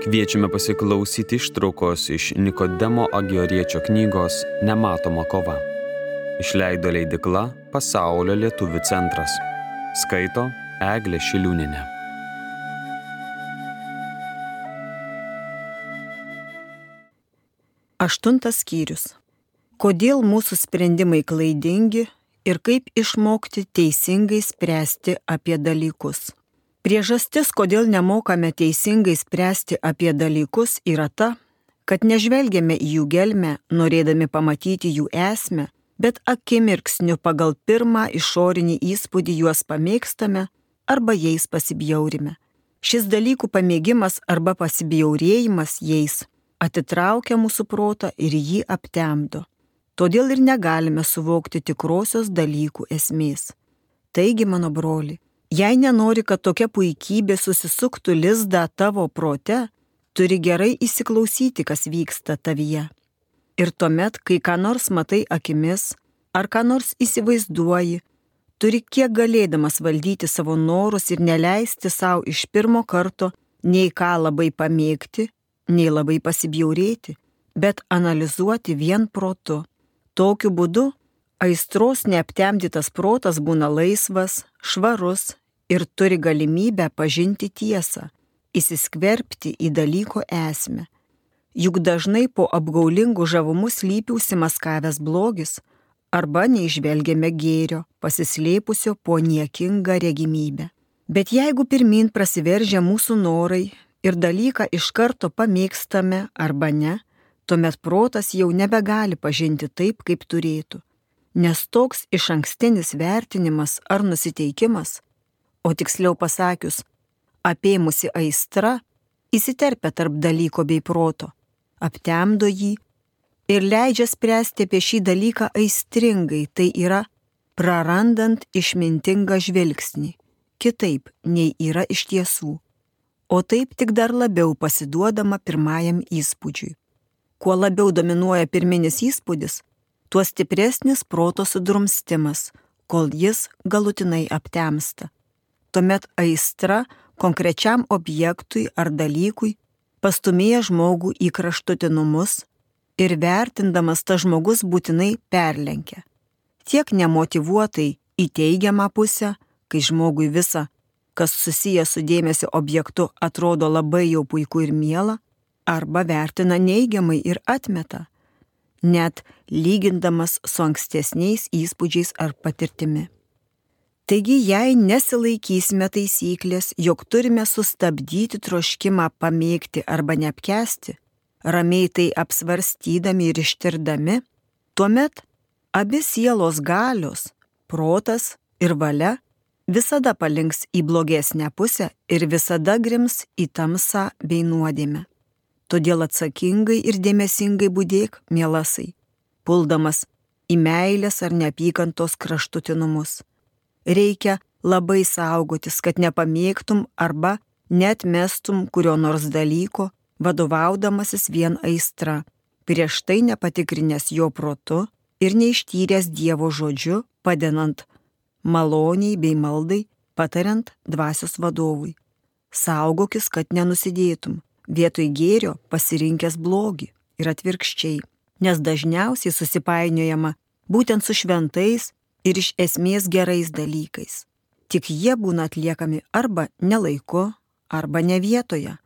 Kviečiame pasiklausyti ištraukos iš Nikodemo Agioriečio knygos Nematoma kova. Išleido leidikla Pasaulio lietuvių centras. Skaito Eglė Šiliūninė. Aštuntas skyrius. Kodėl mūsų sprendimai klaidingi ir kaip išmokti teisingai spręsti apie dalykus. Priežastis, kodėl nemokame teisingai spręsti apie dalykus, yra ta, kad nežvelgiame į jų gelmę, norėdami pamatyti jų esmę, bet akimirksniu pagal pirmą išorinį įspūdį juos pamėgstame arba jais pasibjaurime. Šis dalykų pamėgimas arba pasibjaurėjimas jais atitraukia mūsų protą ir jį aptemdo. Todėl ir negalime suvokti tikrosios dalykų esmės. Taigi, mano broli, Jei nenori, kad tokia puikybė susisuktų lizdą tavo prote, turi gerai įsiklausyti, kas vyksta tavyje. Ir tuomet, kai ką nors matai akimis, ar ką nors įsivaizduoji, turi kiek galėdamas valdyti savo norus ir neleisti savo iš pirmo karto nei ką labai pamėgti, nei labai pasibjaurėti, bet analizuoti vien protu. Tokiu būdu aistros neaptemdytas protas būna laisvas, švarus ir turi galimybę pažinti tiesą, įsiskverbti į dalyko esmę. Juk dažnai po apgaulingų žavumų slypi užsimaskavęs blogis arba neižvelgiame gėrio, pasislėpusio po niekingą regimybę. Bet jeigu pirmin prasiveržia mūsų norai ir dalyką iš karto pamėgstame arba ne, tuomet protas jau nebegali pažinti taip, kaip turėtų. Nes toks iš ankstinis vertinimas ar nusiteikimas o tiksliau pasakius, apėmusi aistra, įsiterpia tarp dalyko bei proto, aptemdo jį ir leidžia spręsti apie šį dalyką aistringai, tai yra prarandant išmintingą žvilgsnį, kitaip nei yra iš tiesų, o taip tik dar labiau pasiduodama pirmajam įspūdžiui. Kuo labiau dominuoja pirminis įspūdis, tuo stipresnis proto sudrumstimas, kol jis galutinai aptemsta tuomet aistra konkrečiam objektui ar dalykui pastumėja žmogų į kraštutinumus ir vertindamas tas žmogus būtinai perlenkia. Tiek nemotivuotai į teigiamą pusę, kai žmogui visa, kas susijęs su dėmesio objektu, atrodo labai jau puiku ir miela, arba vertina neigiamai ir atmeta, net lygindamas su ankstesniais įspūdžiais ar patirtimi. Taigi, jei nesilaikysime taisyklės, jog turime sustabdyti troškimą pamėgti arba neapkesti, ramiai tai apsvarstydami ir ištirdami, tuomet abi sielos galios, protas ir valia visada palinks į blogesnę pusę ir visada grims į tamsą bei nuodėmę. Todėl atsakingai ir dėmesingai būdėk, mielasai, puldamas į meilės ar neapykantos kraštutinumus reikia labai saugotis, kad nepamėgtum arba net mestum kurio nors dalyko, vadovaudamasis vien aistra, prieš tai nepatikrinęs jo protu ir neištyręs Dievo žodžiu, padedant maloniai bei maldai, patariant dvasios vadovui. Saugokis, kad nenusidėtum, vietoj gėrio pasirinkęs blogį ir atvirkščiai, nes dažniausiai susipainiojama būtent su šventais ir iš esmės gerais dalykais. Tik jie būna atliekami arba nelaiku, arba ne vietoje,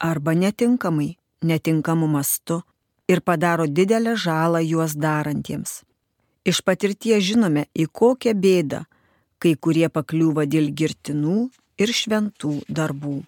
arba netinkamai, netinkamu mastu ir padaro didelę žalą juos darantiems. Iš patirties žinome, į kokią bėdą kai kurie pakliūva dėl girtinų ir šventų darbų.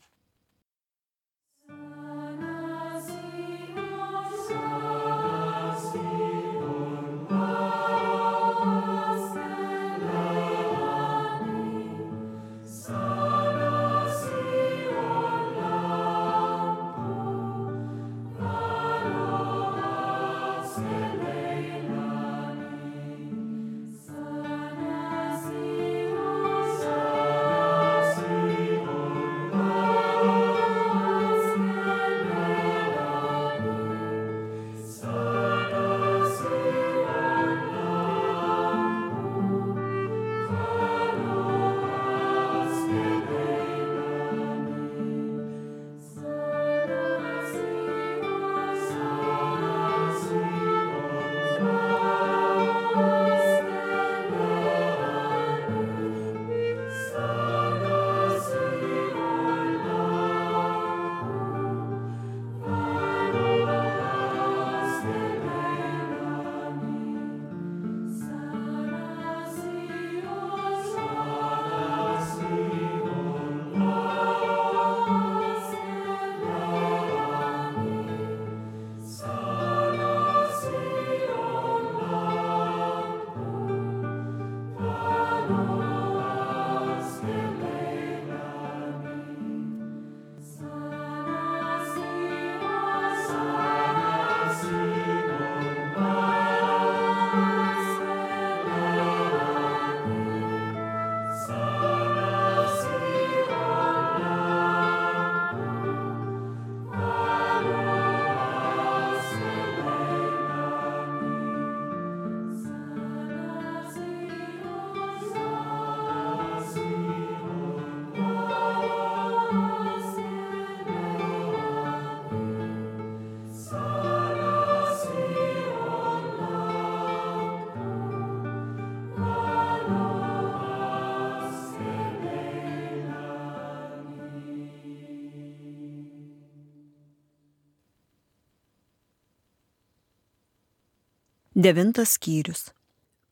Devintas skyrius.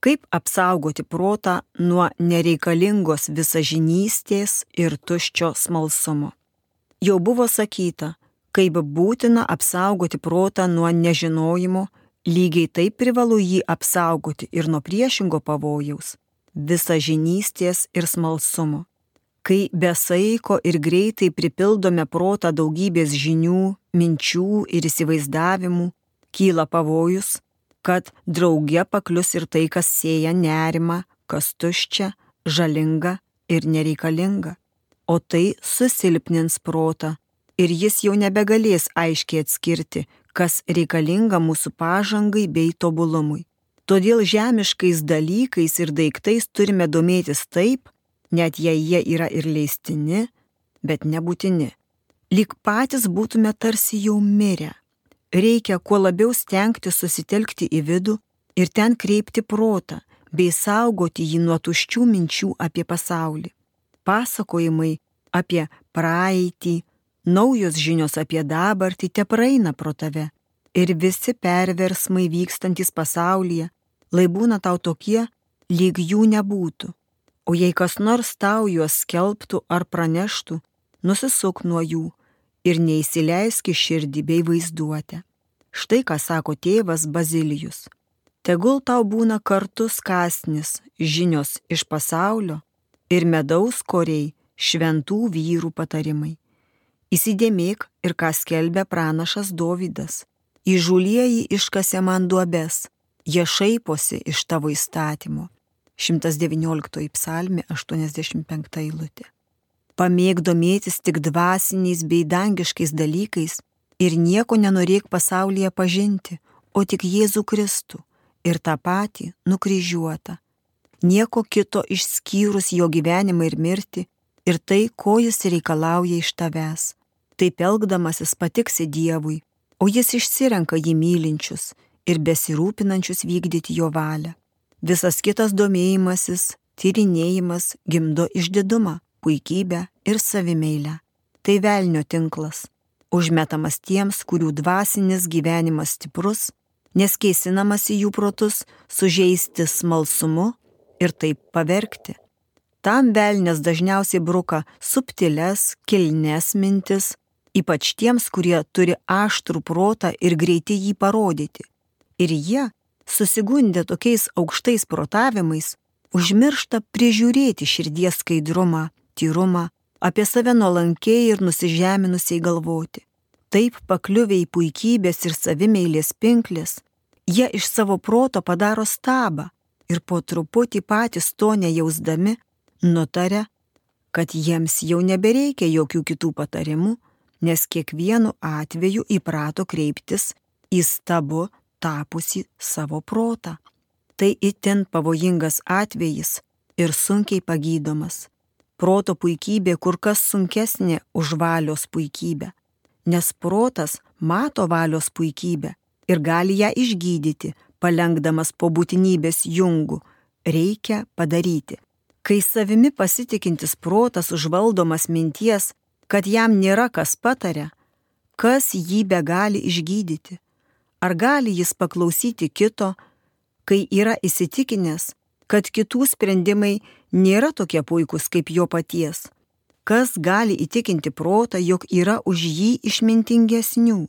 Kaip apsaugoti protą nuo nereikalingos visažinystės ir tuščio smalsumo. Jau buvo sakyta, kaip būtina apsaugoti protą nuo nežinojimo, lygiai taip privalu jį apsaugoti ir nuo priešingo pavojaus - visažinystės ir smalsumo kai besaiko ir greitai pripildome protą daugybės žinių, minčių ir įsivaizdavimų, kyla pavojus, kad drauge paklius ir tai, kas sėja nerimą, kas tuščia, žalinga ir nereikalinga. O tai susilpnins protą ir jis jau nebegalės aiškiai atskirti, kas reikalinga mūsų pažangai bei tobulumui. Todėl žemiškais dalykais ir daiktais turime domėtis taip, net jei jie yra ir leistini, bet nebūtini. Lik patys būtume tarsi jau mirę. Reikia kuo labiau stengti susitelkti į vidų ir ten kreipti protą, bei saugoti jį nuo tuščių minčių apie pasaulį. Pasakojimai apie praeitį, naujos žinios apie dabartį te praeina pro tave. Ir visi perversmai vykstantis pasaulyje, lai būna tau tokie, lyg jų nebūtų. O jei kas nors tau juos skelbtų ar praneštų, nusisuk nuo jų ir neįsileisk į širdį bei vaizduotę. Štai ką sako tėvas Bazilijus. Tegul tau būna kartus kasnis žinios iš pasaulio ir medaus koriai šventų vyrų patarimai. Įsidėmėk ir ką skelbia pranašas Dovydas. Įžulieji iškasė man duobes, jie šaiposi iš tavo įstatymo 119 psalmi 85 eilutė. Pamėg domėtis tik dvasiniais bei dangiškais dalykais ir nieko nenorėk pasaulyje pažinti, o tik Jėzų Kristų ir tą patį nukryžiuotą. Nieko kito išskyrus jo gyvenimą ir mirtį ir tai, ko jis reikalauja iš tavęs. Taip elgdamasis patiksi Dievui, o jis išsirenka jį mylinčius ir besirūpinančius vykdyti jo valią. Visas kitas domėjimasis, tyrinėjimas gimdo išdidumą, puikybę ir savimeilę. Tai velnio tinklas, užmetamas tiems, kurių dvasinis gyvenimas stiprus, nes keisinamas į jų protus sužeisti smalsumu ir taip pavergti. Tam velnės dažniausiai bruka subtiles, kilnes mintis, ypač tiems, kurie turi aštrų protą ir greitai jį parodyti. Ir jie susigundę tokiais aukštais protavimais, užmiršta prižiūrėti širdies skaidrumą, tyrumą, apie save nuolankiai ir nusižeminusiai galvoti. Taip pakliuvę į puikybės ir savimeilės pinklės, jie iš savo proto padaro stabą ir po truputį patys to nejausdami nutarė, kad jiems jau nebereikia jokių kitų patarimų, nes kiekvienu atveju įprato kreiptis į stabu tapusi savo protą. Tai itin pavojingas atvejis ir sunkiai pagydomas. Proto puikybė kur kas sunkesnė už valios puikybę, nes protas mato valios puikybę ir gali ją išgydyti, palengdamas po būtinybės jungų. Reikia padaryti. Kai savimi pasitikintis protas užvaldomas minties, kad jam nėra kas patarė, kas jį be gali išgydyti. Ar gali jis paklausyti kito, kai yra įsitikinęs, kad kitų sprendimai nėra tokie puikūs kaip jo paties? Kas gali įtikinti protą, jog yra už jį išmintingesnių?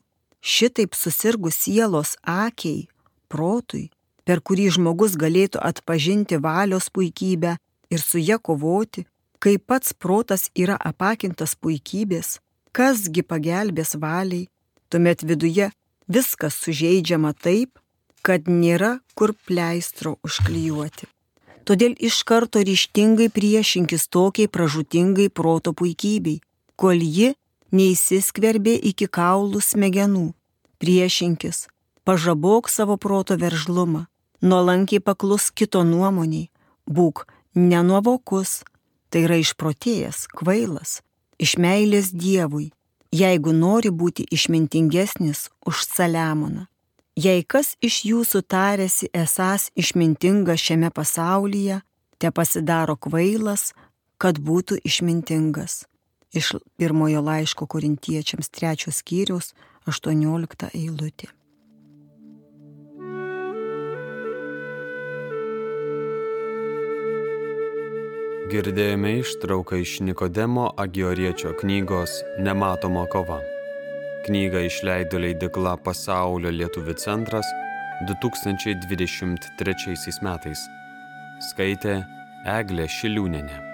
Šitaip susirgus sielos akiai, protui, per kurį žmogus galėtų atpažinti valios puikybę ir su ją kovoti, kai pats protas yra apakintas puikybės, kasgi pagelbės valiai, tuomet viduje Viskas sužeidžiama taip, kad nėra kur pleistro užklijuoti. Todėl iš karto ryštingai priešinkis tokiai pražutingai proto puikybei, kol ji neįsiskverbė iki kaulų smegenų. Priešinkis, pažabok savo proto veržlumą, nuolankiai paklus kito nuomoniai, būk nenuovokus, tai yra išprotėjęs, kvailas, iš meilės Dievui, jeigu nori būti išmintingesnis už Saliamoną. Jei kas iš jūsų tarėsi esas išmintingas šiame pasaulyje, te pasidaro kvailas, kad būtų išmintingas. Iš pirmojo laiško korintiečiams trečios skyriaus 18 eilutė. Girdėjome ištrauką iš Nikodemo Agioriečio knygos Nematoma kova. Knygą išleido leidikla Pasaulio lietuvių centras 2023 metais. Skaitė Eglė Šiliūnenė.